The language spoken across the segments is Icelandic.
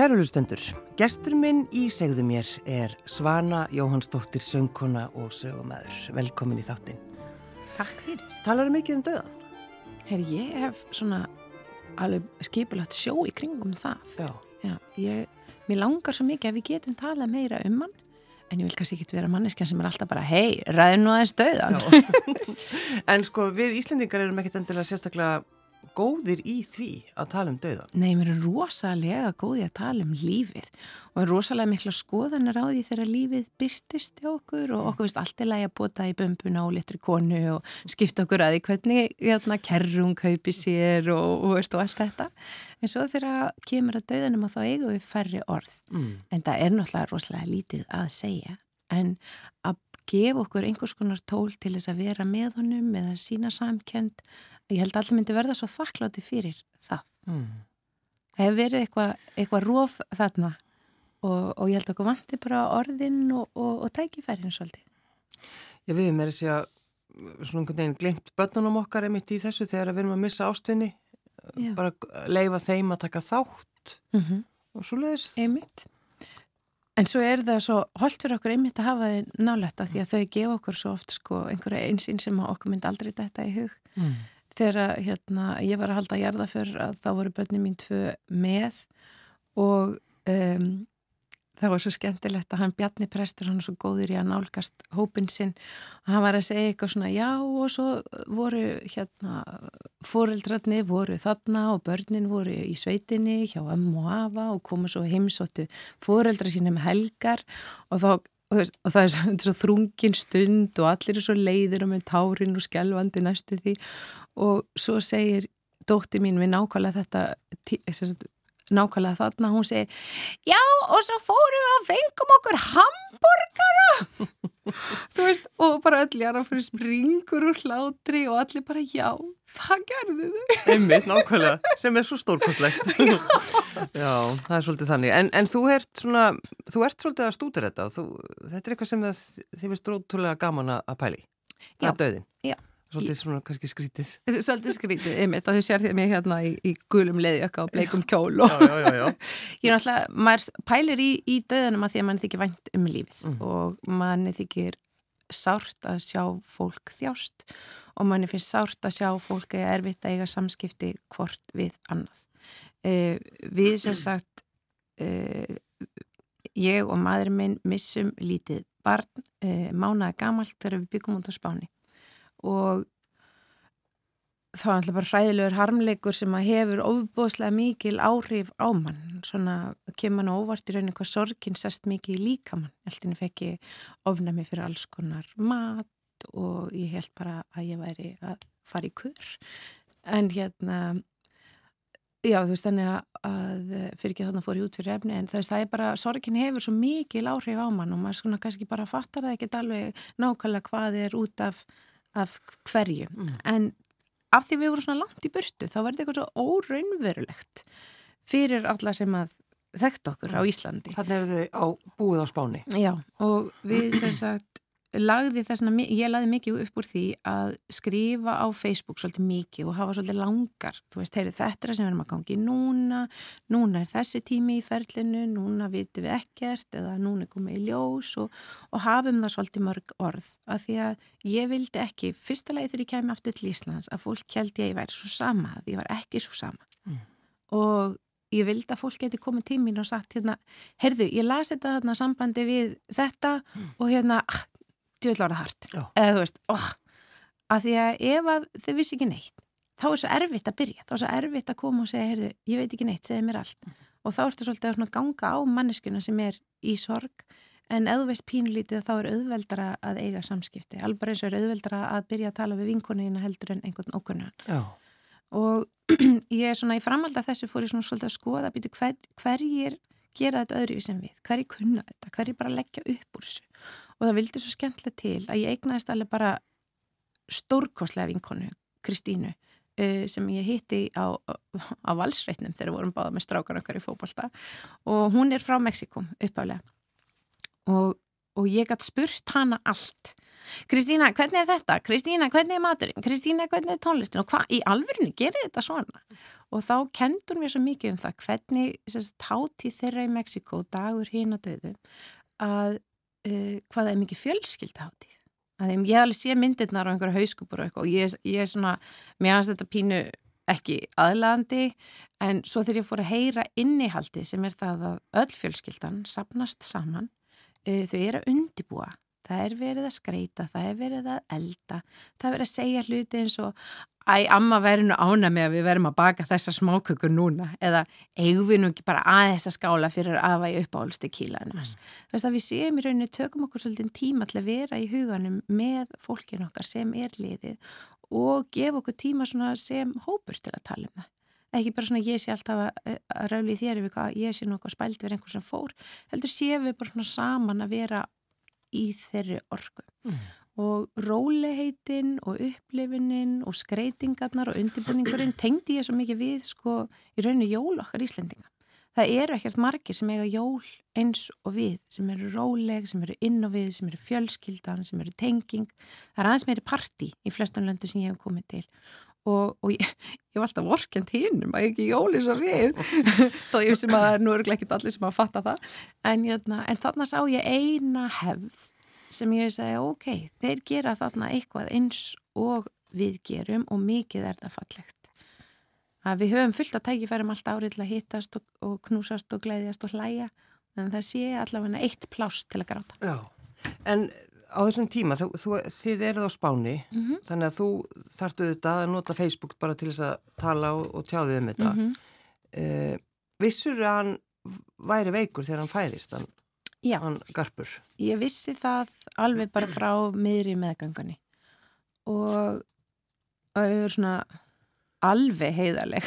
Kæru hlustendur, gestur minn í segðu mér er Svana Jóhannsdóttir, söngkona og sögumæður. Velkomin í þáttin. Takk fyrir. Talar mikið um döðan? Herri, ég hef svona alveg skipulagt sjó í kringum það. Já. Já, ég, mér langar svo mikið að við getum talað meira um hann, en ég vil kannski ekki vera manneskja sem er alltaf bara, hei, ræðu nú aðeins döðan. en sko, við Íslendingar erum ekkert endilega sérstaklega góðir í því að tala um döðan? Nei, mér er rosalega góði að tala um lífið og er rosalega mikla skoðanar á því þegar lífið byrtist í okkur og okkur veist allt er lægi að bota í bömbuna og litri konu og skipta okkur að því hvernig hérna, kerrung kaupi sér og, og, veist, og allt þetta. En svo þegar kemur að döðanum að þá eigum við færri orð. Mm. En það er náttúrulega rosalega lítið að segja en að gefa okkur einhvers konar tól til þess að vera með honum eða sína samkjönd ég held að allir myndi verða svo þakkláti fyrir það mm. það hefur verið eitthvað eitthva róf þarna og, og ég held að okkur vanti bara orðin og, og, og tækifærin svolítið Já við erum þess að svona einhvern veginn glemt börnunum okkar emitt í þessu þegar við erum að missa ástvinni Já. bara leifa þeim að taka þátt mm -hmm. og svo leiðis Emitt En svo er það svo holdt fyrir okkur einmitt að hafa þau nálægt að því að þau gefa okkur svo oft sko einhverja einsinn sem okkur myndi aldrei þetta í hug mm þegar hérna, ég var að halda að gerða fyrir að þá voru börnum mín tvö með og um, það var svo skemmtilegt að hann Bjarni Prestur, hann er svo góður í að nálgast hópin sinn og hann var að segja eitthvað svona já og svo voru hérna fóreldrarni voru þarna og börnin voru í sveitinni hjá ömmu og afa og komu svo heimsóttu fóreldra sína með helgar og þá Og, það er svo þrungin stund og allir er svo leiðir og með tárin og skjálfandi næstu því og svo segir dótti mín við nákvæmlega þetta nákvæmlega þarna, hún segir já og svo fórum við að fengum okkur hambúrgara þú veist, og bara öll jára fyrir springur og hlátri og allir bara já, það gerðu þau. Einmitt, nákvæmlega, sem er svo stórkostlegt. Já. já, það er svolítið þannig. En, en þú ert svona, þú ert svolítið að stúta þetta, þú, þetta er eitthvað sem þið finnst rótúlega gaman að pæli það er döðin já Svolítið svona kannski skrítið. Svolítið skrítið, einmitt, og þú sér því að mér hérna í, í gulum leðjöka og bleikum kjól og já, já, já, ég er náttúrulega, maður pælir í, í döðunum að því að mann þykir vænt um lífið mm. og mann þykir sárt að sjá fólk þjást og mann finnst sárt að sjá fólk eða erfitt að eiga samskipti hvort við annað. Uh, við sem sagt, uh, ég og maðurinn minn missum lítið barn, uh, mánaði gamalt þegar við byggum út á spáni og þá er alltaf bara hræðilegur harmleikur sem að hefur ofbóðslega mikil áhrif á mann. Svona kemur hann óvart í rauninu hvað sorgin sest mikið í líkamann. Eltinu fekk ég ofnami fyrir alls konar mat og ég held bara að ég væri að fara í kur en hérna já þú veist þannig að fyrir ekki þannig að fór ég út fyrir efni en það er bara, sorgin hefur svo mikil áhrif á mann og maður svona kannski bara fattar það ekki alveg nákvæmlega hvað er út af af hverju. Mm. en af því við vorum svona langt í burtu þá þetta eitthvað svo óraunverulegt fyrir alla sem að þekkt okkur á Íslandi. Þannig er þau á búið á spáni. Já og við sem sagt lagði þessna, ég lagði mikið upp úr því að skrifa á Facebook svolítið mikið og hafa svolítið langar þú veist, heyri, þetta er það sem við erum að gangi núna núna er þessi tími í ferlinu núna vitum við ekkert eða núna er komið í ljós og, og hafum það svolítið mörg orð af því að ég vildi ekki, fyrsta lagi þegar ég kemi aftur til Íslands að fólk held ég að ég væri svo sama að ég var ekki svo sama mm. og ég vildi að fólk geti komið tímin og sagt hérna, heyrðu, ég lasi þetta þarna sambandi við þetta mm. og hérna, ah, djúvill ára þart eða þú veist, oh, að því að ef að þau vissi ekki neitt þá er svo erfitt að byrja, þá er svo erfitt að koma og segja, heyrðu, ég veit ekki neitt, segja mér allt. Mm. og þá ertu svolítið að ganga á manneskuna sem er í sorg. En þú veist pínulítið þá er auðveldara að eiga samskipti, alveg eins og er auðveldara að byrja að tala við vinkunina heldur en einhvern okkurna og ég er svona í framhald að þessu fór ég svona svolítið að skoða býtu hver, hverjir gera þetta öðru sem við, hverjir kunna þetta, hverjir bara leggja upp úr þessu og það vildi svo skemmtilega til að ég eignaðist alveg bara stórkoslega vinkonu, Kristínu uh, sem ég hitti á, á valsreitnum þegar við vorum báða með strákar okkar í fókbalta og hún er frá Mexiko uppálega og, og ég gætt spurt hana allt Kristína, hvernig er þetta? Kristína, hvernig er maturinn? Kristína, hvernig er tónlistin? Og hvað í alverðinu gerir þetta svona? Og þá kendur mér svo mikið um það hvernig tátíð þeirra í Mexiko, dagur hín að döðu, að uh, hvað er mikið fjölskyldahátíð. Ég hef alveg sé myndirnar á einhverju hauskupur og eitthvað og ég, ég er svona, mér finnst þetta pínu ekki aðlandi en svo þegar ég fór að heyra innihaldi sem er það að öll fjölskyldan sapnast saman, uh, þau eru að undibúa það er verið að skreita, það er verið að elda, það er verið að segja hluti eins og æ, amma verður nú ána með að við verðum að baka þessa smákökur núna eða eigum við nú ekki bara að skála fyrir að vægi upp álsti kílaðinu mm. við séum í rauninu, tökum okkur svolítið tíma til að vera í huganum með fólkin okkar sem er liðið og gefa okkur tíma sem hópur til að tala um það ekki bara svona ég sé alltaf að, að rauli þér ef ég sé nokkuð spælt verið einhvern sem fór heldur séum við bara svona saman að vera í þeirri orgu mm. Og róleheitin og upplifinnin og skreitingarnar og undirbúningurinn tengdi ég svo mikið við sko í rauninu jól okkar Íslendinga. Það eru ekkert margir sem eiga jól eins og við, sem eru róleg, sem eru inn og við, sem eru fjölskyldan, sem eru tenging. Það er aðeins meiri parti í flestan löndu sem ég hef komið til og, og ég, ég var alltaf vorkend hinnum að ég ekki jóli svo við þó ég sem að nú eru ekki allir sem að fatta það en, jötna, en þarna sá ég eina hefð sem ég segi ok, þeir gera þarna eitthvað eins og við gerum og mikið er það fallegt að við höfum fullt að tækifærum allt árið til að hittast og, og knúsast og gleyðjast og hlæja en það sé allavega eitt pláss til að gráta Já, en á þessum tíma, þú, þú, þið eruð á spáni mm -hmm. þannig að þú þartu þetta að nota Facebook bara til þess að tala og, og tjáðið um þetta mm -hmm. eh, Vissur að hann væri veikur þegar hann fæðist hann, hann garpur? Ég vissi það alveg bara frá miðri meðgangunni og er svona alveg heiðarleg.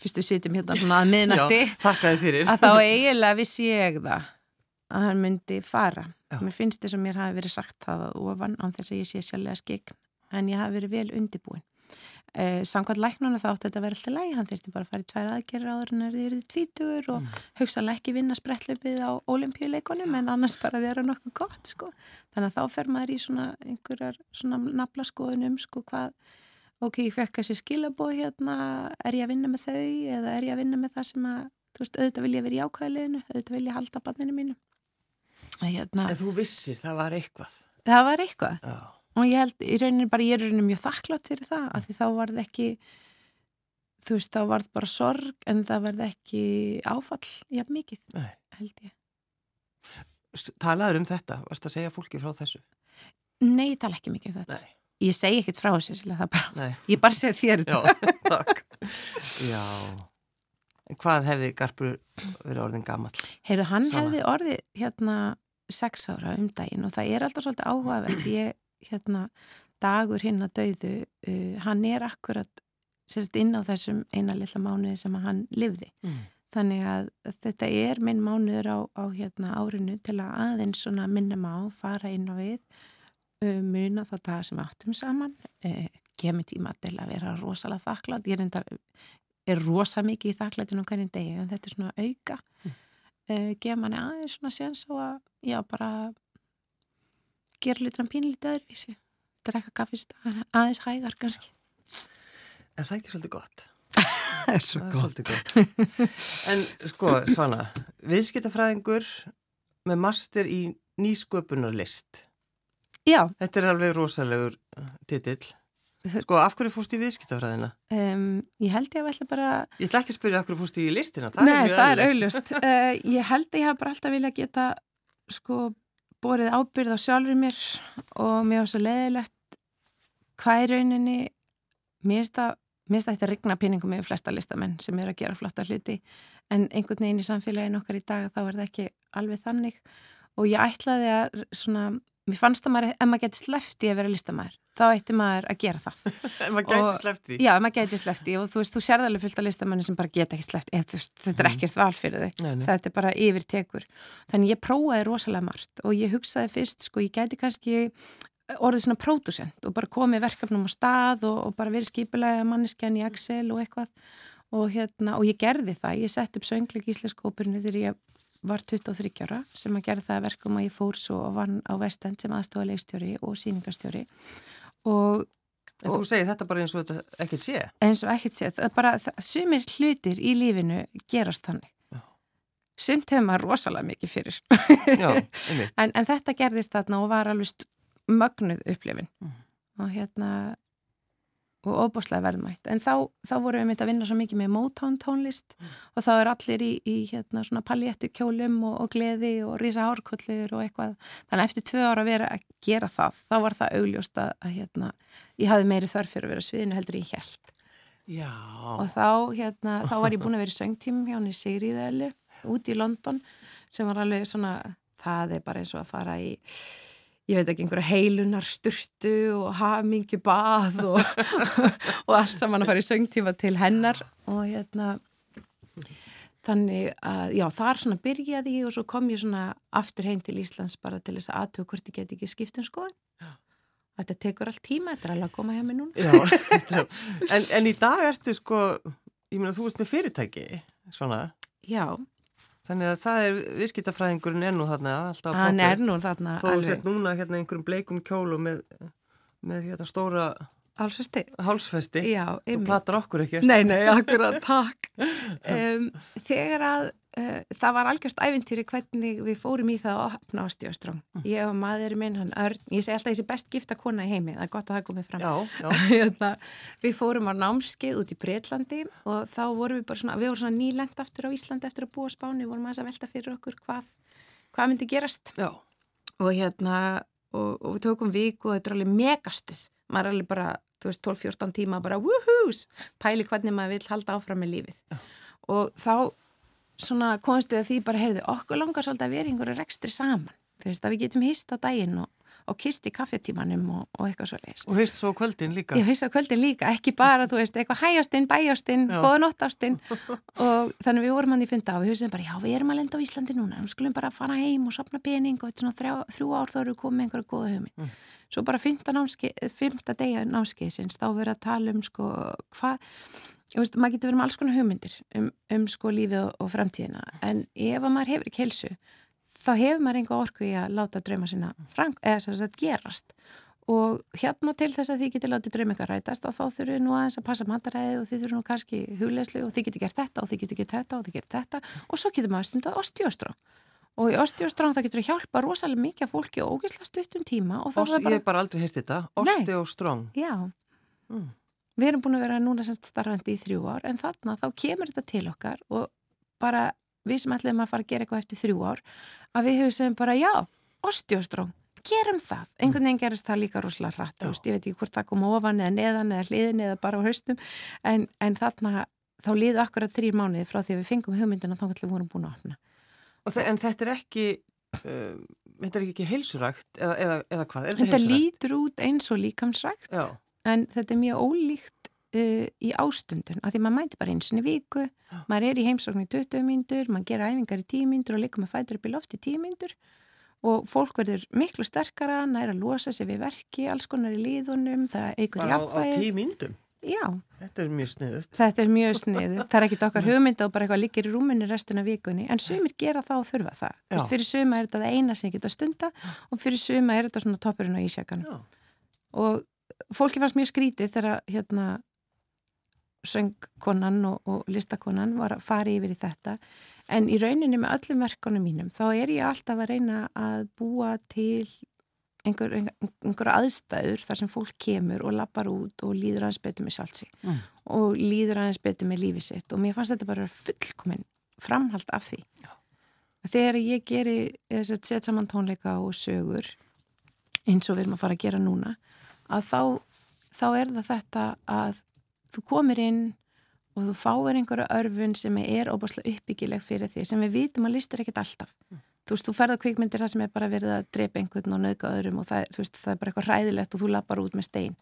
Fyrst við sitjum hérna svona að miðnætti. Að þá eiginlega vissi ég það að hann myndi fara. Já. Mér finnst þess að mér hafi verið sagt það að ofan án þess að ég sé sjálflega skegn en ég hafi verið vel undibúin. Eh, Samkvæmt læknuna þátt þetta verið alltaf læg, hann þurfti bara að fara í tværa aðgerra áður en það er þið tvítugur og mm. hugsaðlega ekki vinna sprettlöpið á olimpíuleikonum en annars bara vera nokkuð gott sko. Þannig að þá fer maður í svona einhverjar svona nafla skoðunum sko hvað, ok, ég fekk að sé skilabóð hérna, er ég að vinna með þau eða er ég að vinna með það sem að, þú veist, auðvitað vil ég vera í ákvæðileginu, auðvitað vil ég halda banninu mínu. Hérna, En þú vissir, það var eitthvað Og ég held, í rauninni bara, ég er rauninni mjög þakklátt fyrir það, af því þá var það ekki þú veist, þá var það bara sorg en það var það ekki áfall jafn mikið, Nei. held ég Talaður um þetta? Varst að segja fólki frá þessu? Nei, ég tala ekki mikið um þetta Nei. Ég segi ekkit frá þessu, bara, ég bara segi þér þetta Já, takk Já Hvað hefði Garpur verið orðin gammal? Heyrðu, hann Sama. hefði orðið hérna sex ára um daginn og það er alltaf svolítið áhugavert ég, hérna, dagur hinn að dauðu uh, hann er akkurat sérst inn á þessum eina lilla mánuði sem hann livði mm. þannig að þetta er minn mánuður á, á hérna, árinu til að aðeins svona minnum á, fara inn á við uh, muna þá það sem áttum saman. Uh, kemur tíma til að vera rosalega þakklátt. Ég er, er rosa mikið í þakkláttinu hvernig degi en þetta er svona auka. Mm. Uh, gefa manni aðeins svona séns og að já bara gera litur en pínlítið öðruvísi drekka kaffist aðeins hægar kannski En það er ekki svolítið gott Það er svo það gott. Er gott En sko svona viðskiptafræðingur með master í nýsköpunarlist Já Þetta er alveg rosalegur titill Sko, af hverju fórst í viðskiptafræðina? Um, ég held ég að velja bara... Ég ætla ekki að spyrja af hverju fórst í listina. Það Nei, er það er auðlust. uh, ég held að ég haf bara alltaf vilja geta, sko, borið ábyrð á sjálfur mér og mér var svo leðilegt hvað er rauninni, mér finnst það þetta að rigna pinningum með flesta listamenn sem er að gera flotta hluti. En einhvern veginn í samfélagin okkar í dag þá er það ekki alveg þannig. Og ég ætlaði að svona, mér fannst það maður, ef maður geti slefti að vera listamæður þá ætti maður að gera það. Maður gæti slefti já, maður gæti slefti og þú veist, þú sérði alveg fullt af listamanni sem bara geta ekki slefti eða þetta er mhm. ekkert val fyrir þau. Nei, nei. þetta er bara yfir tekur þannig ég prófaði rosalega margt og ég hugsaði fyrst sko, ég gæti kannski orðið svona pródusent og bara komið verkefnum á stað og, og bara verið skipilega manneskjan í Excel og eitthvað. Og hérna, og ég gerði það, ég sett upp söngleik í Íslenskópurinu þegar ég var 23 ára sem að gera það verkum að ég fór svo og vann á vestend sem aðstofa og síningastjóri og En þú segir þetta bara eins og þetta ekkert sé? Eins og ekkert sé. Það er bara, það, sumir hlutir í lífinu gerast þannig. Já. Sumt hefur maður rosalega mikið fyrir. Já, en, en þetta gerðist þarna og var alveg mögnuð upplifin. Mm. Og hérna, og óbúslega verðmætt. En þá, þá vorum við myndið að vinna svo mikið með Motown tónlist mm. og þá er allir í, í hérna svona paljettu kjólum og, og gleði og rísa hárkollir og eitthvað. Þannig að eftir tvö ára að vera að gera það, þá var það augljóst að, að hérna, ég hafi meiri þörf fyrir að vera sviðinu heldur í hjælt. Já. Og þá, hérna, þá var ég búin að vera í söngtím hjá henni Sigriðaðli út í London sem var alveg svona, það er bara eins og að fara í ég veit ekki, einhverja heilunar sturtu og hamingi bað og, og allt saman að fara í söngtífa til hennar og hérna þannig að, já, þar svona byrjaði ég og svo kom ég svona aftur heim til Íslands bara til þess að aðtöku hvort ég get ekki skipt um skoðin þetta tekur allt tíma, þetta er alveg að koma hjá mig núna. Já, en, en í dag ertu sko, ég meina þú ert með fyrirtæki svona. Já Þannig að það er, viðskiptafræðingurinn er nú þarna alltaf Hann er nú þarna Þó sett núna hérna einhverjum bleikum kjólu með, með hérna stóra Hálsfesti. Hálsfesti. Já. Þú platar okkur ekki. Nei, nei, akkurat, takk. Um, þegar að uh, það var algjörst æfintýri hvernig við fórum í það að opna á Stjóströng. Mm. Ég og maðurinn minn, hann Örn, ég segi alltaf þessi best gifta kona í heimi, það er gott að það komið fram. Já, já. Hérna, við fórum á námskeið út í Breitlandi og þá vorum við bara svona, við vorum svona nýlengt aftur á Íslandi eftir að búa spáni, við vorum að velta fyrir okkur hvað, hvað myndi gerast. Já. Og hérna, og, og við tókum viku og þetta er alveg megastuð maður er alveg bara 12-14 tíma bara woohoos, pæli hvernig maður vil halda áfram með lífið ja. og þá svona komstu að því bara, heyrðu, okkur langar svolítið að vera einhverju rekstri saman, þú veist, að við getum hýst á daginn og, og kist í kaffetímanum og, og eitthvað svo leiðis. Og hýst svo kvöldin líka? Já, hýst svo kvöldin líka, ekki bara, þú veist, eitthvað hæjástinn, bæjástinn, góða nóttástinn og þannig við vorum hann í funda og við hugsaðum bara, já, við erum að lenda á Íslandi núna, við skulum bara fara heim og sopna pening og svona þrjá, þrjú ár þá eru við komið einhverja góða hugmynd. Mm svo bara fymta degja námskeiðsins þá verður að tala um sko hvað, maður getur verið með alls konar hugmyndir um, um sko lífið og, og framtíðina en ef maður hefur ekki helsu þá hefur maður enga orku í að láta drauma sína frang, eða þess að gerast. Og hérna til þess að þið getur látið draum eitthvað rætast og þá þurfum við nú aðeins að passa mataræði og þið þurfum nú kannski hugleislu og þið getur gert þetta og þið getur gert þetta og þið getur þetta. Og svo getur maður stundað ostjóstrá og í osteostráng það getur hjálpa rosalega mikið fólki og ógislega stuttum tíma Os, bara... Ég hef bara aldrei hirt þetta, osteostráng Já, mm. við erum búin að vera núna starfandi í þrjú ár en þarna þá kemur þetta til okkar og bara við sem ætlum að fara að gera eitthvað eftir þrjú ár að við sem bara já, osteostráng gerum það, einhvern veginn gerist það líka rosalega hratt, veist, ég veit ekki hvort það kom ofan eða neðan eða hliðin eða bara á haustum en, en þarna þá liðu akkurat þrýr mánuði frá því að við fengum hugmyndina þá kannski vorum búin að opna. En þetta er ekki, uh, þetta er ekki heilsurækt eða, eða, eða hvað? Er þetta þetta lítur út eins og líkamsrækt en þetta er mjög ólíkt uh, í ástundun af því maður mæti bara eins og viku, Já. maður er í heimsókn í 20 myndur, maður gera æfingar í 10 myndur og líka með fætur upp í loft í 10 myndur og fólk verður miklu sterkara, næra að losa sig við verki, alls konar í líðunum, það eigur jafnvægið. Á, á 10 myndum? Já. Þetta er mjög sniðut. Þetta er mjög sniðut. Það er ekkit okkar hugmynda og bara eitthvað líkir í rúmunni restina vikunni, en sumir gera það og þurfa það. Vist, fyrir suma er þetta eina sem geta stunda og fyrir suma er þetta svona toppurinn á ísjakanum. Og fólki fannst mjög skrítið þegar hérna söngkonan og, og listakonan var að fara yfir í þetta en í rauninni með öllum verkonum mínum þá er ég alltaf að reyna að búa til einhver, einhver aðstæður þar sem fólk kemur og lappar út og líður aðeins betur með sjálfsi mm. og líður aðeins betur með lífið sitt og mér fannst þetta bara fullkominn framhald af því Já. þegar ég geri setja saman tónleika og sögur eins og við erum að fara að gera núna að þá, þá er það þetta að þú komir inn og þú fáir einhverja örfun sem er óbúslega uppbyggileg fyrir því sem við vitum að listur ekkert alltaf mm þú veist, þú ferða kvikmyndir það sem er bara verið að drepa einhvern og nauka öðrum og það, veist, það er bara eitthvað ræðilegt og þú lappar út með stein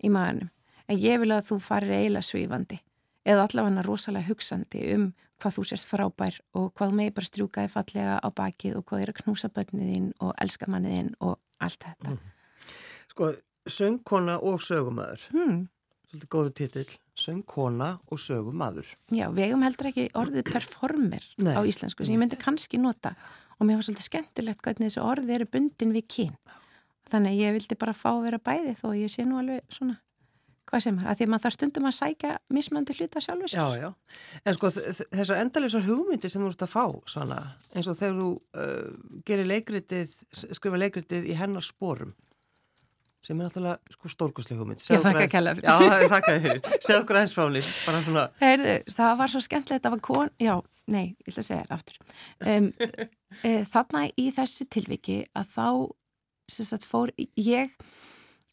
í maðanum. En ég vil að þú farir eiginlega svífandi eða allavega rosalega hugsandi um hvað þú sérst frábær og hvað með bara strjúkaði fallega á bakið og hvað er að knúsa bönniðinn og elska manniðinn og allt þetta. Mm. Sko, söngkona og sögumæður. Hmm. Svolítið góðu titill, söngkona og sögumadur. Já, við eigum heldur ekki orðið performer Nei. á íslensku sem ég myndi kannski nota og mér var svolítið skemmtilegt hvernig þessu orði eru bundin við kyn. Þannig ég vildi bara fá að vera bæði þó ég sé nú alveg svona, hvað sem er, að því að maður þarf stundum að sækja mismandi hluta sjálfur sér. Já, já. En sko þessar endalisar hugmyndir sem þú ert að fá, svona, eins og þegar þú uh, gerir leikritið, skrifa leikritið í hennar sporum, sem er náttúrulega sko stórkoslega hugmynd. Okkur þakka aðeins- kærlega fyrir. Já, þakka þér. Segð okkur eins frá henni, bara svona, Heyrðu, það var svo skemmtilegt að var kon, já, nei, ég ætla að segja þér aftur. Um, e, þarna í þessu tilviki að þá, sem sagt, fór, ég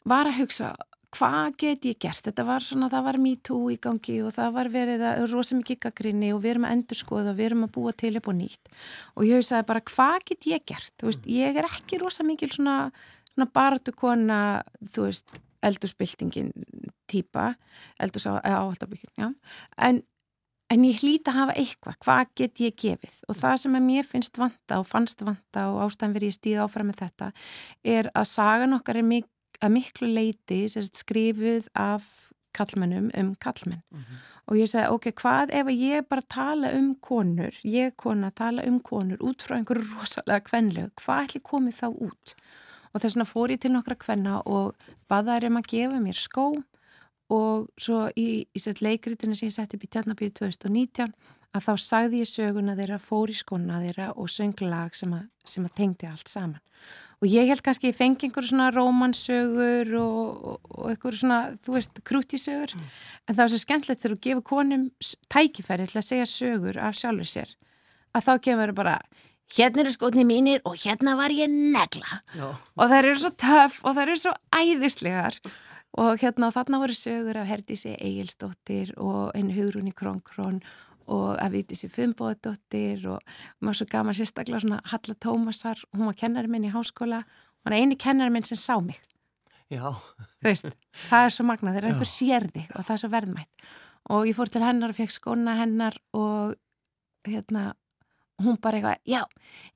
var að hugsa, hvað get ég gert? Þetta var svona, það var me too í gangi og það var verið að rosa mikið gaggrinni og við erum að endurskoða og við erum að búa til upp og nýtt. Og ég hugsaði bara, hvað get ég gert? Þú veist, ég er ekki rosa mikil svona baratu kona, þú veist, eldurspiltingin típa, eldurs á, á áhaldabíkjum, já. En, en ég hlýta að hafa eitthvað, hvað get ég gefið? Og það sem mér finnst vanta og fannst vanta og ástæðan verið ég stíða áfram með þetta er að sagan okkar er mik að miklu leiti skrifuð af kallmennum um kallmenn. Og ég segi, ok, hvað ef ég bara tala um konur, ég kona tala um konur út frá einhverju rosalega kvenlegu, hvað ætli komið þá út? Og þess vegna fór ég til nokkra kvenna og baðaði um að gefa mér skó. Og svo í, í leikritinu sem ég sett upp í Tjarnabíu 2019 að þá sagði ég söguna þeirra, fór í skona þeirra og söng lag sem að, sem að tengdi allt saman. Og ég held kannski ég fengi einhverju svona rómansögur og, og, og einhverju svona, þú veist, krútisögur en það var svo skemmtilegt þegar þú gefur konum tækifæri til að segja sögur af sjálfur sér að þá kemur bara hérna eru skotni mínir og hérna var ég negla. Já, og þær eru svo töff og þær eru svo æðislegar. Og hérna og þarna voru sögur af Herdísi Egilsdóttir og einu Hugrúni Kronkrón og að Vítísi Fumboðdóttir og maður svo gaman sérstaklega svona Halla Tómasar, hún var kennari minn í háskóla. Hún var eini kennari minn sem sá mig. Já, þú veist, það er svo magnað, þegar Já. einhver sér þig og það er svo verðmætt. Og ég fór til hennar og fekk skóna hennar og hérna hún bara eitthvað, já,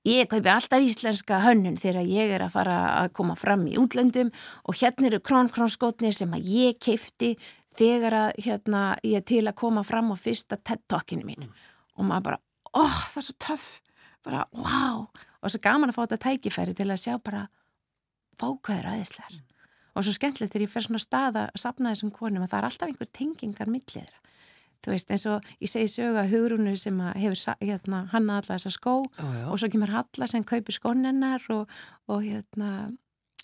ég kaupi alltaf íslenska hönnun þegar ég er að fara að koma fram í útlöndum og hérna eru krónkrónskotnir sem að ég keifti þegar að hérna ég er til að koma fram á fyrsta TED-talkinu mínu. Og maður bara, óh, það er svo töff. Bara, wow, og svo gaman að fá þetta tækifæri til að sjá bara fákvæður aðeinslegar og svo skemmtilegt þegar ég fer svona stað að sapna þessum konum að það er alltaf einhver tengingar millið þeirra. Þú veist, eins og ég segi sögu að hugrunu sem að hefur hérna, hanna alla þessa skó já, já. og svo kemur Halla sem kaupir skónennar og, og hérna,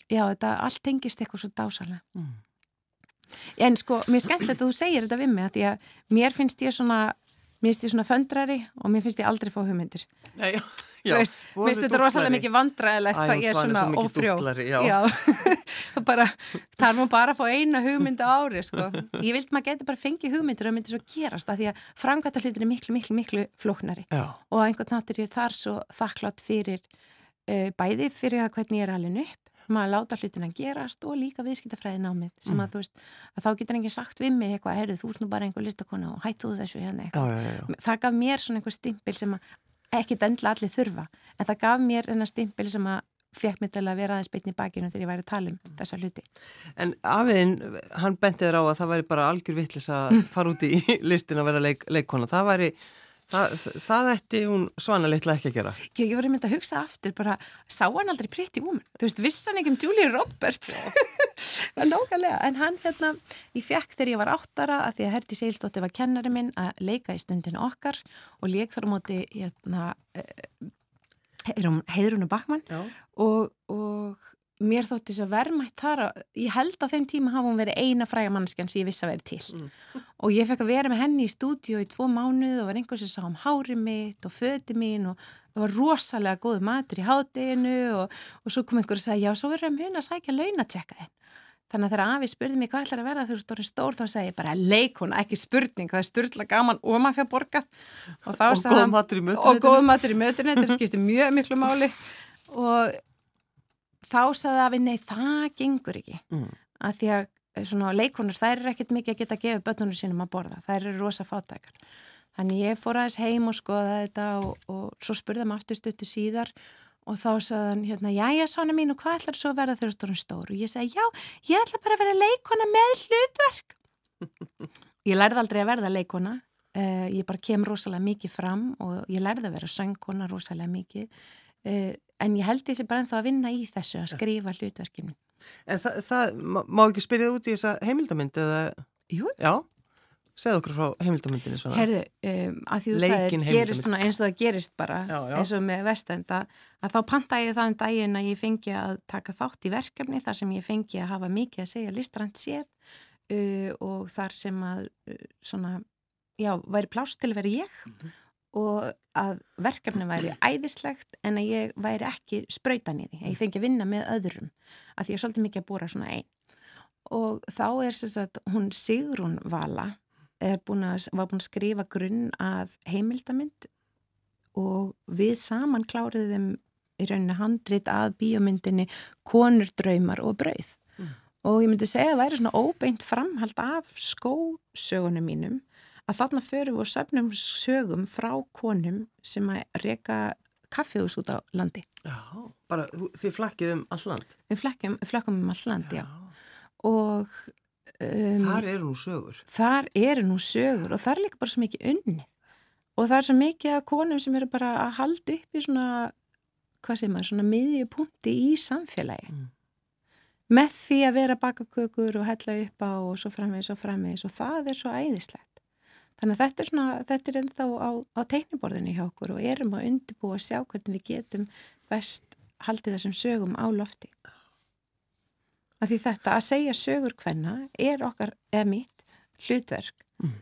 já, þetta allt tengist eitthvað svo dásalega. Mm. En sko, mér er skemmtilegt að þú segir þetta við mig að því að mér finnst ég svona, mér finnst ég svona föndrari og mér finnst ég aldrei fá hugmyndir. Nei, já, Þú já. mér finnst þetta rosalega mikið vandræðilegt Æ, hvað hún ég er Svan er svona svo mikið ófrjó. dútlari, já. bara, það er maður bara að fá eina hugmynd á ári, sko. Ég vildi maður geti bara fengið hugmyndir og það myndi svo gerast að því að framkvæmta hlutin er miklu, miklu, miklu flóknari Já, og á einhvern nátt er ég þar svo þakklátt fyrir uh, bæði fyrir að hvernig ég er alveg upp maður láta hlutin að gerast og líka viðskiptafræði námið sem Mm. að þú veist að þá getur enginn sagt við mig eitthvað, heyrðu, þú ert nú bara einhver listakona og hættu þú þessu hérna eitthvað það gaf mér svona einhver stimpil sem að ekki dendla allir þurfa en það gaf mér enna stimpil sem að fekk mig til að vera aðeins beitni í bakinu þegar ég væri að tala um þessa hluti. En afiðin, hann benti þér á að það væri bara algjör vittlis að fara út í listin að vera leik, leikkona. Það væri, það, það ætti hún svana litla ekki að gera. Ég, ég var einmitt að hugsa aftur bara, sá hann aldrei Pretty Woman? Þú veist, viss hann ekki um Julia Roberts? Nákvæmlega, en hann hérna, ég fekk þegar ég var áttara að því að Herdi Seilstóttir var kennari minn að leika í stundinu okkar og leik þar á móti hérna, heiðrunu Bakmann og, og mér þótti þess að verðmætt þar að ég held að þeim tíma hafa hún verið eina fræga mannskjan sem ég vissi að vera til. Og ég fekk að vera með henni í stúdíu í tvo mánuð og var einhver sem sá um hári mitt og föti mín og það var rosalega góð matur í hádeginu og, og svo kom einhver og sagði já, svo verður að muna að sækja launatjekka þinn þannig að þegar Afi spurði mig hvað ætlar að verða þú ert orðin stór þá segi ég bara leikona, ekki spurning það er styrla gaman og maður fyrir borgað. Og, þá Og sagði góð hann- matur í og mötuneytinu. góð matur í mötunni, þetta skiptir mjög miklu máli. Og þá sagði Afi nei, það gengur ekki. Mm. að því að eh, svona leikonar, þær eru ekkert mikið að geta að gefa börnunum sínum að borða, þær eru rosa fátækar. Þannig ég fór aðeins heim og skoða þetta og, og svo spurði hann aftur stuttu síðar og þá sagði hann hérna, jæja sána mín og hvað ætlar svo að verða þegar þú erum stór og ég sagði, já, ég ætla bara að vera leikona með hlutverk Ég lærði aldrei að verða leikona, uh, ég bara kem rosalega mikið fram og ég lærði að vera söngkona rosalega mikið, uh, en ég held þessi bara ennþá að vinna í þessu, að skrifa hlutverkjum. En það, það má ekki spyrja út í þessa heimildamind eða? Jú. Já, segð okkur frá heimildamindinni svona. Herðu, um, að því þú sagðir, gerist svona eins og það gerist bara, já, já. eins og með vestenda, að þá panta ég það um daginn að ég fengi að taka þátt í verkefni þar sem ég fengi að hafa mikið að segja listrand séð uh, og þar sem að uh, svona, já, væri plást til að vera ég mm -hmm. og að verkefni væri æðislegt en að ég væri ekki spröytan í því, að ég fengi að vinna með öðrum, að því ég er svolítið mikið að búra svona einn og þá er þess að hún Sigrun Vala búin að, var búin að skrifa grunn að heimildamind og við saman kláriðum í rauninni handrit að bíomyndinni konur, draumar og brauð og ég myndi segja að það væri svona óbeint framhald af skósögunum mínum að þarna förum við og söfnum sögum frá konum sem að reyka kaffihús út á landi. Já, bara þið flakkið um all land? Við flakkum um all land, já. já. Og... Um, þar eru nú sögur? Þar eru nú sögur og það er líka bara svo mikið unnið og það er svo mikið af konum sem eru bara að halda upp í svona, hvað segir maður, svona miðjupunkti í samfélagi. Mm með því að vera bakakökur og hella upp á og svo framvegis og framvegis og það er svo æðislegt. Þannig að þetta er, svona, þetta er ennþá á, á teikniborðinni hjá okkur og erum að undirbúa að sjá hvernig við getum best haldið þessum sögum á lofti. Af því þetta að segja sögur hvenna er okkar, eða mitt, hlutverk mm.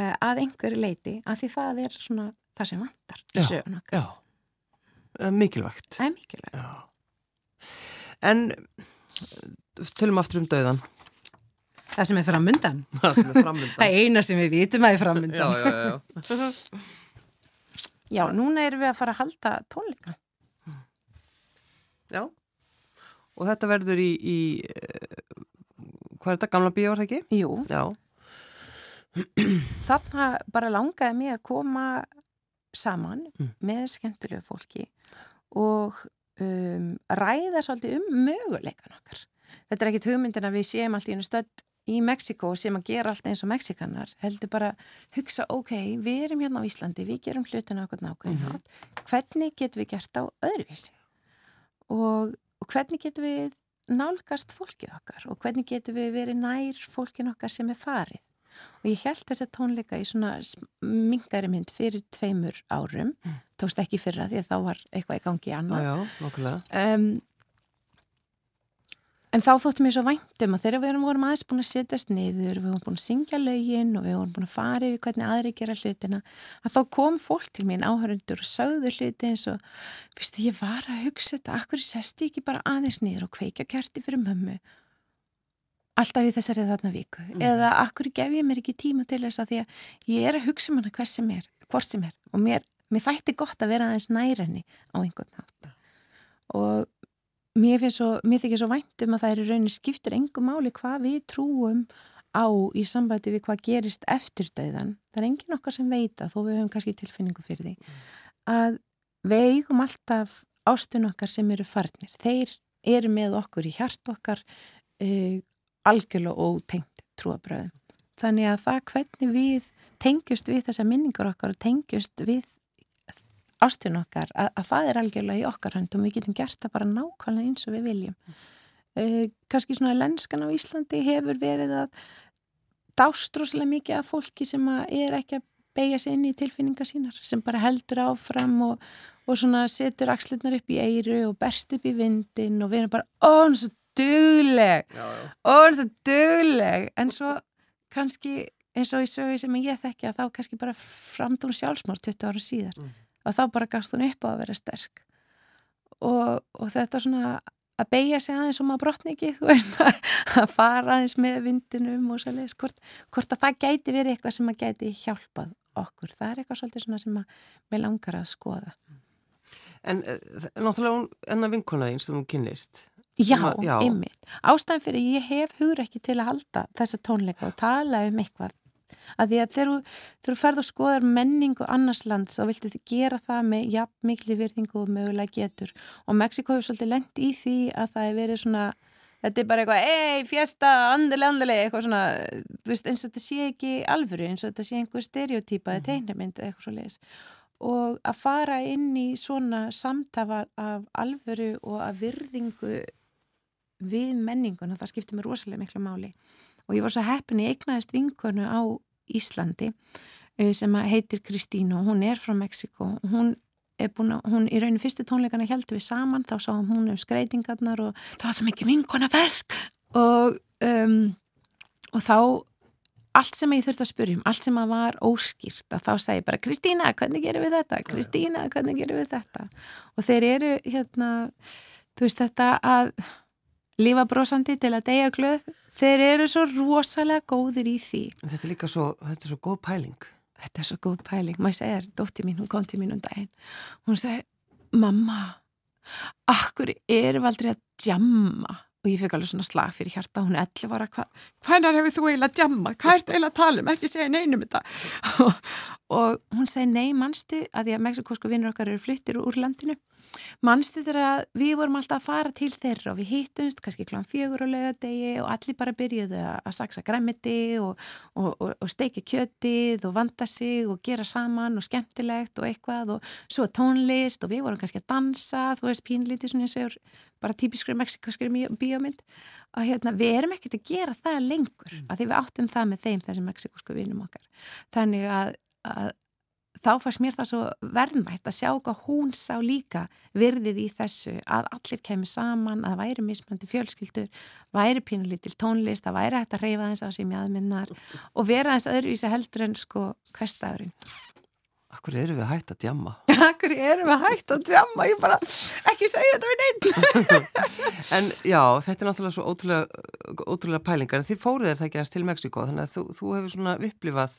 uh, að einhverju leiti af því það er svona það sem vantar í sögun okkar. Já, mikilvægt. Það er mikilvægt. Já. En tölum aftur um döðan Það sem er framundan Það sem er framundan Það er eina sem við vitum að er framundan Já, já, já Já, núna erum við að fara að halda tónleika Já Og þetta verður í, í hvað er þetta, gamla bíó, er það ekki? Jú Já Þannig bara langaði mig að koma saman mm. með skemmtilegu fólki og um, ræða svolítið um möguleikan okkar. Þetta er ekkit hugmyndin að við séum alltaf í einu stödd í Mexiko sem að gera allt eins og Mexikanar heldur bara hugsa, ok, við erum hérna á Íslandi, við gerum hlutinu okkur nákvæmlega mm -hmm. hvernig getum við gert á öðruvísi og, og hvernig getum við nálgast fólkið okkar? Og hvernig getum við verið nær fólkin okkar sem er farið? Og ég held þess að tónleika í svona mingari mynd fyrir tveimur árum. Mm. tókst ekki fyrra því að þá var eitthvað í gangi já, um, en þá þóttum ég svo væntum að þegar við vorum aðeins búin að setjast niður við vorum búin að syngja lögin og við vorum búin að fara yfir hvernig aðri gera hlutina að þá kom fólk til mín áhörundur og sögðu hluti eins og viðstu ég var að hugsa þetta, akkur sest ég ekki bara aðeins niður og kveikja kjarti fyrir mömmu? Alltaf í þessari þarna viku. Mm. eða akkur gef ég mér ekki tíma til þess að því að ég er að hugsa um hana hvers sem er, hvort sem er? Og mér, mér þætti gott að vera aðeins nærenni á einhvern nátt og mér finnst svo, mér þykir svo væntum að það er í rauninni skiptir engum máli hvað við trúum á í sambæti við hvað gerist eftir döðan, það er engin okkar sem veita þó við höfum kannski tilfinningu fyrir því. Að við eigum alltaf ástun okkar sem eru farnir, þeir eru með okkur í hjart okkar uh, algjörlega ótengt trúabröðum. Þannig að það hvernig við tengjust við þessa minningar okkar og tengjust við ástun okkar, að, að það er algjörlega í okkar höndum, við getum gert það bara nákvæmlega eins og við viljum. Uh, Kanski svona lenskan á Íslandi hefur verið að dástróslega mikið af fólki sem er ekki að beigja sig inn í tilfinningar sínar, sem bara heldur áfram og, og svona setur axlirnar upp í eiru og berst upp í vindin og við erum bara, ó, hann er svo dugleg og hann er svo dugleg en svo kannski eins og í sögu sem ég þekki að þá kannski bara framdún sjálfsmár 20 ára síðar mm. Og þá bara gafst hún upp á að vera sterk og, og þetta svona að beigja sig aðeins um að brotni ekki þú veist að fara aðeins með vindinum og svolítið hvort, hvort að það gæti verið eitthvað sem að gæti hjálpað okkur, það er eitthvað svolítið svona sem að við langar að skoða En uh, náttúrulega enna vinkona eins og hún kynlist Já, já. ymmið. Ástæðan fyrir ég hef hugur ekki til að halda þessa tónleika og tala um eitthvað. Að því að þegar þú ferð og skoðar menningu annars lands þá viltu þið gera það með jafn miklu virðingu og mögulega getur. Og Mexiko hefur svolítið lengt í því að það hefur verið svona þetta er bara eitthvað, ei, fjesta, andali, andali eitthvað svona, þú veist, eins og þetta sé ekki alvöru, eins og þetta sé einhver stereotýpa eða -hmm. tegnumynd eða eitthvað svo leiðis og að fara inn í svona samtafa af alvöru og af virðingu við menninguna, það skiptir mér rosalega miklu máli og ég var svo heppin í eignaðist vinkonu á Íslandi eh, sem heitir Kristínu og hún er frá Mexiko og hún er búin að, hún í rauninu fyrstu tónleikana heldur við saman, þá sáum hún um skreitingarnar og það var það mikið vinkona verk og um, og þá allt sem ég þurfti að spyrjum, allt sem að var óskýrt að þá segi bara Kristína, hvernig gerum við þetta? Kristína, hvernig gerum við þetta? Og þeir eru hérna, þú veist þetta að lífa brosandi til að deyja glöð þeir eru svo rosalega góðir í því. Þetta er líka svo, þetta er svo góð pæling. Þetta er svo góð pæling, maður segir, dótti mín, hún kom til mín um daginn, hún segi, mamma, akkur erum við aldrei að djamma og ég fikk alveg svona slag fyrir hjarta, hún er 11 ára, hva, hvaðnar hefur þú eiginlega djamma, hvað ert eiginlega að tala um, ekki segja neinum þetta. Og, og hún segi, nei, mannstu, að því að mexikósku vinnur okkar eru fluttir úr landinu mannstu þegar við vorum alltaf að fara til þeirra og við hittumst kannski kláðan fjögur og lögadegi og allir bara byrjuði að saksa græmiti og, og, og, og steiki kjötið og vanda sig og gera saman og skemmtilegt og eitthvað og svo tónlist og við vorum kannski að dansa, þú veist pínlítið svona eins og bara típiskri mexikoskri bíómynd og hérna við erum ekkert að gera það lengur mm. að því við áttum það með þeim þessi mexikosku vinum okkar þannig að, að þá fannst mér það svo verðmætt að sjá hvað hún sá líka virðið í þessu að allir kemur saman, að það væri mismöndi fjölskyldur, væri pínulítil tónlist, að væri hægt að reyfa þess að sem ég aðminnar og vera þess öðruvísi heldur en sko hverstagurinn. Akkur eru við hægt að djamma? Akkur eru við hægt að djamma? Ég bara, ekki segja þetta við neitt. en já, þetta er náttúrulega svo ótrúlega, ótrúlega pælingar, en þið fóruð er það ekki að til Mexiko, þannig að þú, þú hefur svona upplifað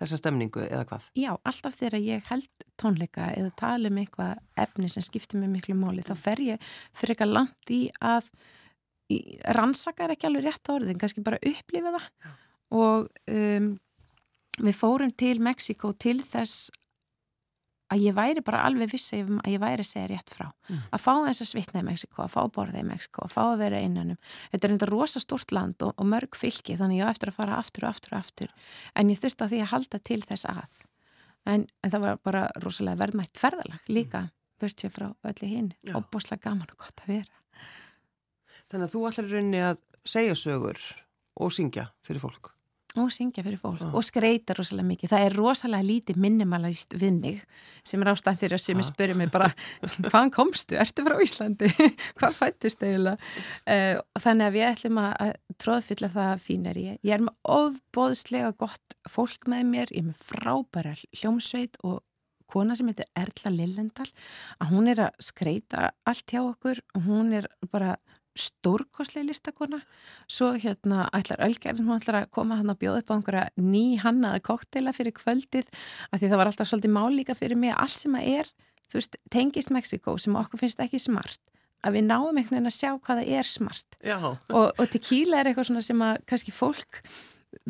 þessa stemningu eða hvað? Já, alltaf þegar ég held tónleika eða tala um eitthvað efni sem skiptir mig miklu móli þá fer ég fyrir eitthvað langt í að í, rannsaka er ekki alveg rétt orðin, kannski bara upplifa það Já. og um, við fórum til Mexiko til þess að ég væri bara alveg vissi að ég væri að segja rétt frá. Mm. að fá þess að svitna í Mexiko, að fá borða í Mexiko að fá að vera innanum, þetta er enda rosastort land og, og mörg fylki þannig ég á eftir að fara aftur og aftur og aftur. En ég þurfti að því að halda til þess að. En, en það var bara rosalega verðmætt ferðalag líka börst mm. sér frá öllu hinn og búslega gaman og gott að vera. Þannig að þú ætlar rauninni að segja sögur og syngja fyrir fólk og syngja fyrir fólk ah. og skreita rosalega mikið. Það er rosalega lítið minimalist við mig sem er ástæðan fyrir að sem ég spyrir mig bara hvaðan komstu? Ertu frá Íslandi? Hvað fættist eiginlega? Uh, þannig að við ætlum að tróðfylla það fínar ég. Ég er með ofbóðslega gott fólk með mér, ég er með frábæra hljómsveit og kona sem heitir Erla Lillendal að hún er að skreita allt hjá okkur og hún er bara stórkoslega listakona. Svo hérna ætlar Ölgerðin hún ætlar að koma hann að bjóða upp á einhverja ný hannaða koktela fyrir kvöldið af því það var alltaf svolítið málíka fyrir mig allt sem að er, þú veist, tengist Mexiko sem okkur finnst ekki smart að við náum einhvern veginn að sjá hvaða er smart. Og, og tequila er eitthvað svona sem að kannski fólk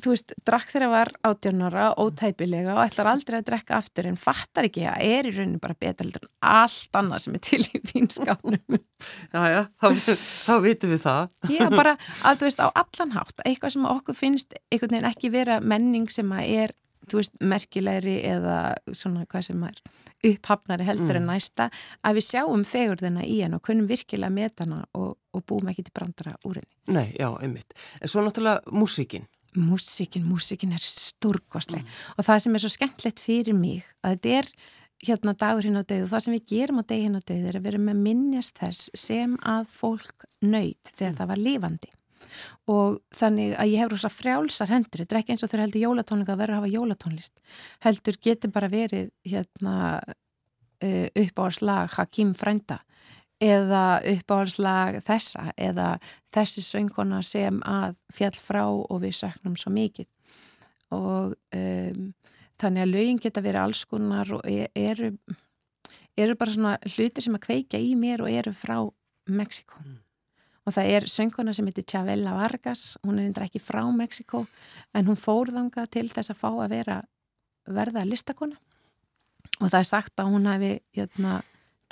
þú veist, drakk þeirra var átjónara ótæpilega og ætlar aldrei að drekka aftur en fattar ekki að er í rauninu bara betur en allt annað sem er til í fínskapnum Já, já, þá, þá vitum við það Já, bara að þú veist, á allan hátt eitthvað sem okkur finnst einhvern veginn ekki vera menning sem að er þú veist, merkilegri eða svona hvað sem er upphafnari heldur mm. en næsta að við sjáum fegurðina í henn og kunnum virkilega með hana og, og búum ekki til brandara úr henni Nei, já, einmitt. En svo náttúrulega músíkin músikin, músikin er stórkostleg mm. og það sem er svo skemmtlegt fyrir mig að þetta er hérna dagur hinn á döð og það sem við gerum á deg hinn á döð er að vera með minnjast þess sem að fólk nöyt þegar mm. það var lifandi og þannig að ég hefur þess að frjálsar hendur, þetta er ekki eins og þegar heldur jólatónleika að vera að hafa jólatónlist heldur getur bara verið hérna uh, upp á slag Hakim Frænda eða uppáhaldslag þessa eða þessi söngkona sem að fjall frá og við söknum svo mikið. Og um, þannig að lögin geta verið alls konar og e, eru, eru bara svona hlutir sem að kveika í mér og eru frá Mexiko mm. og það er söngkona sem heitir Chavela Vargas hún er eitthvað ekki frá Mexiko en hún fórðanga til þess að fá að vera verða listakona. Og það er sagt að hún hefði hérna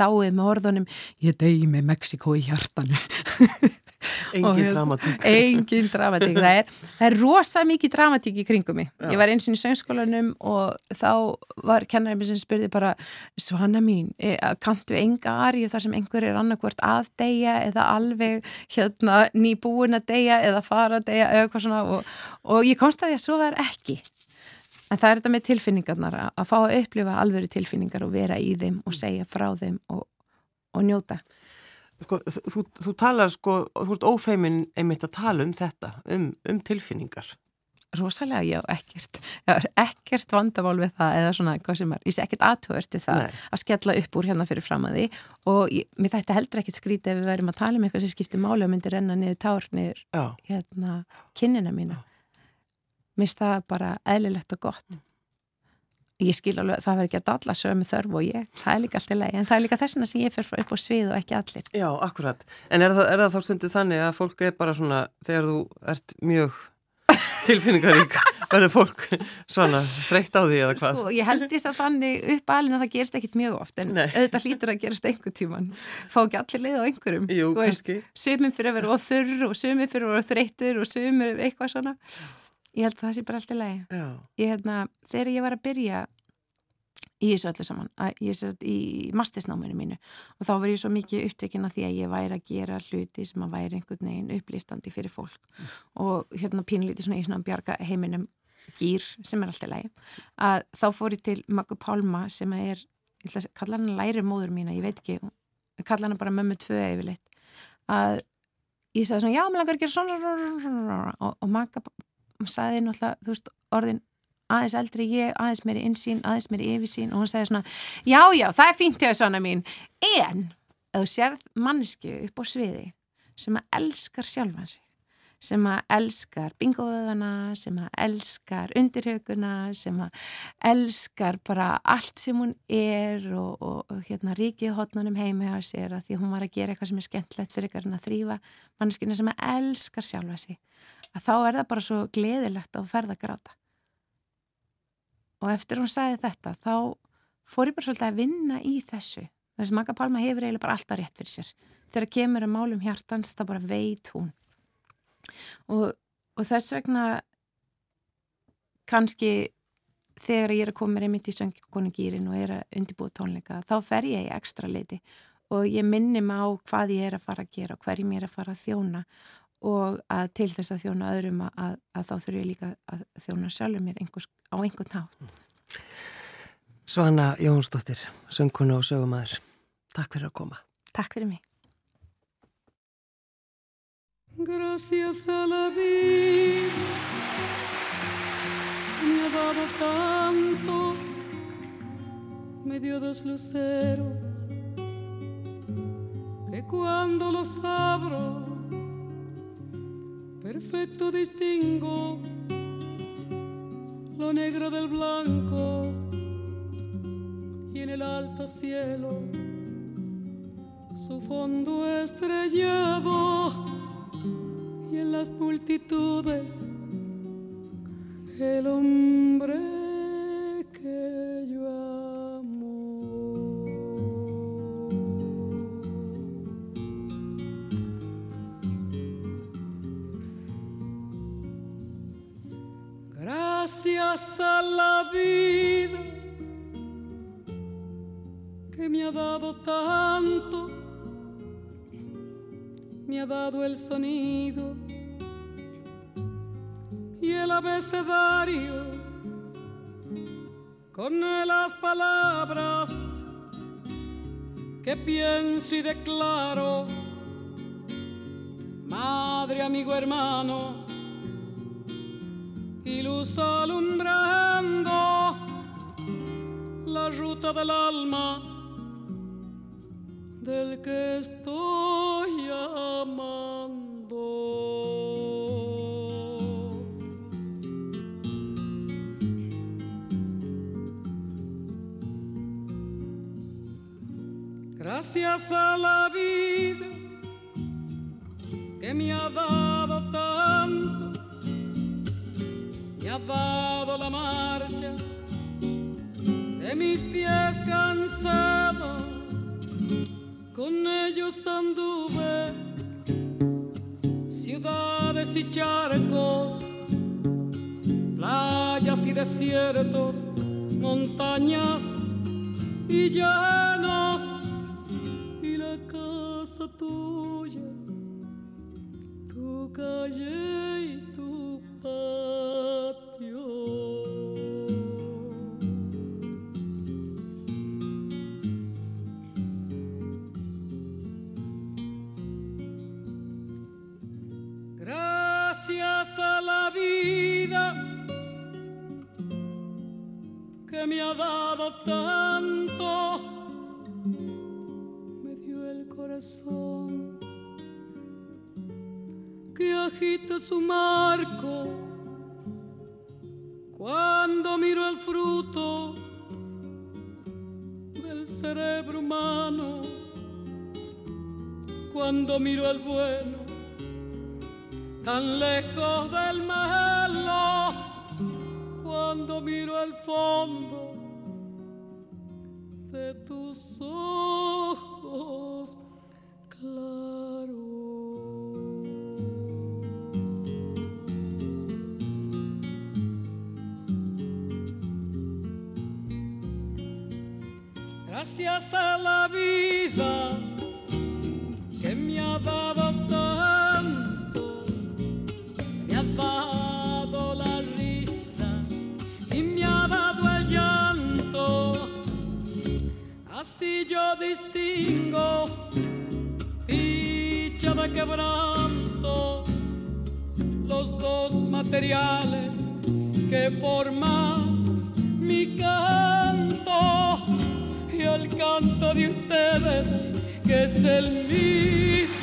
dáið með orðunum ég degi með Mexiko í hjartanu Engin hérna, dramatík. Engin dramatík. Það er, er rosa mikið dramatík í kringum mig. Já. Ég var eins og í söngskólanum og þá var kennarinn minn sem spurði bara Svana mín, eh, kanntu enga arju þar sem einhver er annarkvort að deyja eða alveg hérna nýbúin að deyja eða fara að deyja eða eitthvað svona og, og ég komst að því að svo var ekki. En það er þetta með tilfinningarnar að, að fá að upplifa alvöru tilfinningar og vera í þeim og segja frá þeim og, og njóta. Sko, þú, þú talar sko, þú ert ófeimin einmitt að tala um þetta, um, um tilfinningar. Rosalega, já, ekkert. Já, ekkert vandamál við það eða svona, hvað sem er, ég sé ekkert aðtöðurt við það Nei. að skella upp úr hérna fyrir fram að því og ég, mér þetta heldur ekkert skrítið ef við verum að tala um eitthvað sem skiptir máli og myndir renna niður tár niður Já, hérna kinnina mína. Mér finnst það bara eðlilegt og gott. Ég skil alveg, það verður ekki að alla sömu þörf og ég, það er líka allt í lagi, en það er líka þessuna sem ég fer upp á svið og ekki allir. já, akkurat. En er það, er það þá stundu þannig að fólk er bara svona, þegar þú ert mjög tilfinningarík, verður fólk svona þreytt á því eða hvað? Sko, ég held þess að þannig upp alin að það gerist ekkit mjög oft en Nei. auðvitað hlýtur að gerast einhver tíman fá ekki allir leið á einhverjum Jú, kannski. sumum fyrir að vera að ég held að það sé bara allt í lagi. Já, ég, hérna, þegar ég var að byrja í þessu öllu saman að ég sett í mastisnáminu mínu og þá var ég svo mikið upptekinn að því að ég væri að gera hluti sem að væri einhvern veginn uppliftandi fyrir fólk. Og hérna pínlítið svona í svona bjarga heiminum gýr sem er alltaf lægi að þá fór ég til Maggu Pálma sem að er, ég ætla að kalla hann læri móður mína, ég veit ekki, kalla hann bara mömmu tvö yfirleitt. Að ég sagði svona, já, mér langar að gera svona. Og, og Magga sagði náttúrulega, þú veist, orðin aðeins eldri ég, aðeins meiri insýn, aðeins meiri yfirsýn og hún segir svona, já, já, það er fínt hjá svona mín, en ef þú sérð mannesku upp á sviði sem að elskar sjálfan sig sem að elskar bingoöðana, sem að elskar undirhauguna, sem að elskar bara allt sem hún er og, og, og hérna ríkið hotnunum heimi á sér að því hún var að gera eitthvað sem er skemmtlegt fyrir eitthvað en að þrýfa manneskina sem að elskar sjálfa sig. Að þá er það bara svo gleðilegt að ferða gráta. Og eftir hún sagði þetta þá fór ég bara svolítið að vinna í þessu. Þess að Magga Palma hefur eiginlega bara alltaf rétt fyrir sér. Þegar kemur að málum hjartans þá bara veit hún og, og þess vegna kannski þegar ég er að koma mér einmitt í söngkonugýrin og er að undirbúa tónleika þá fer ég í ekstra leiti og ég minni mig á hvað ég er að fara að gera og hverjum ég er að fara að þjóna og að til þess að þjóna öðrum að, að, að þá þurfum ég líka að þjóna sjálfur mér einhvers, á einhvern nátt. Svana Jónsdóttir, söngkonu og sögumæður. Takk fyrir að koma. Takk fyrir mig. Gracias a la vida me ha dado tanto, me dio dos luceros que cuando los abro perfecto distingo lo negro del blanco y en el alto cielo su fondo estrellado las multitudes el hombre que yo amo. Gracias a la vida que me ha dado tanto, me ha dado el sonido abecedario con las palabras que pienso y declaro. Madre, amigo, hermano, y luz alumbrando la ruta del alma del que estoy amando. Gracias a la vida que me ha dado tanto, me ha dado la marcha de mis pies cansados, con ellos anduve ciudades y charcos, playas y desiertos, montañas y llanos, tuya, tu calle y tu patio. Gracias a la vida que me ha dado tanto, que agita su marco cuando miro el fruto del cerebro humano, cuando miro el bueno tan lejos del malo cuando miro el fondo de tus ojos. Gracias a la vida que me ha dado tanto, me ha dado la risa y me ha dado el llanto. Así yo distingo de quebranto, los dos materiales que forman mi canto y el canto de ustedes que es el mismo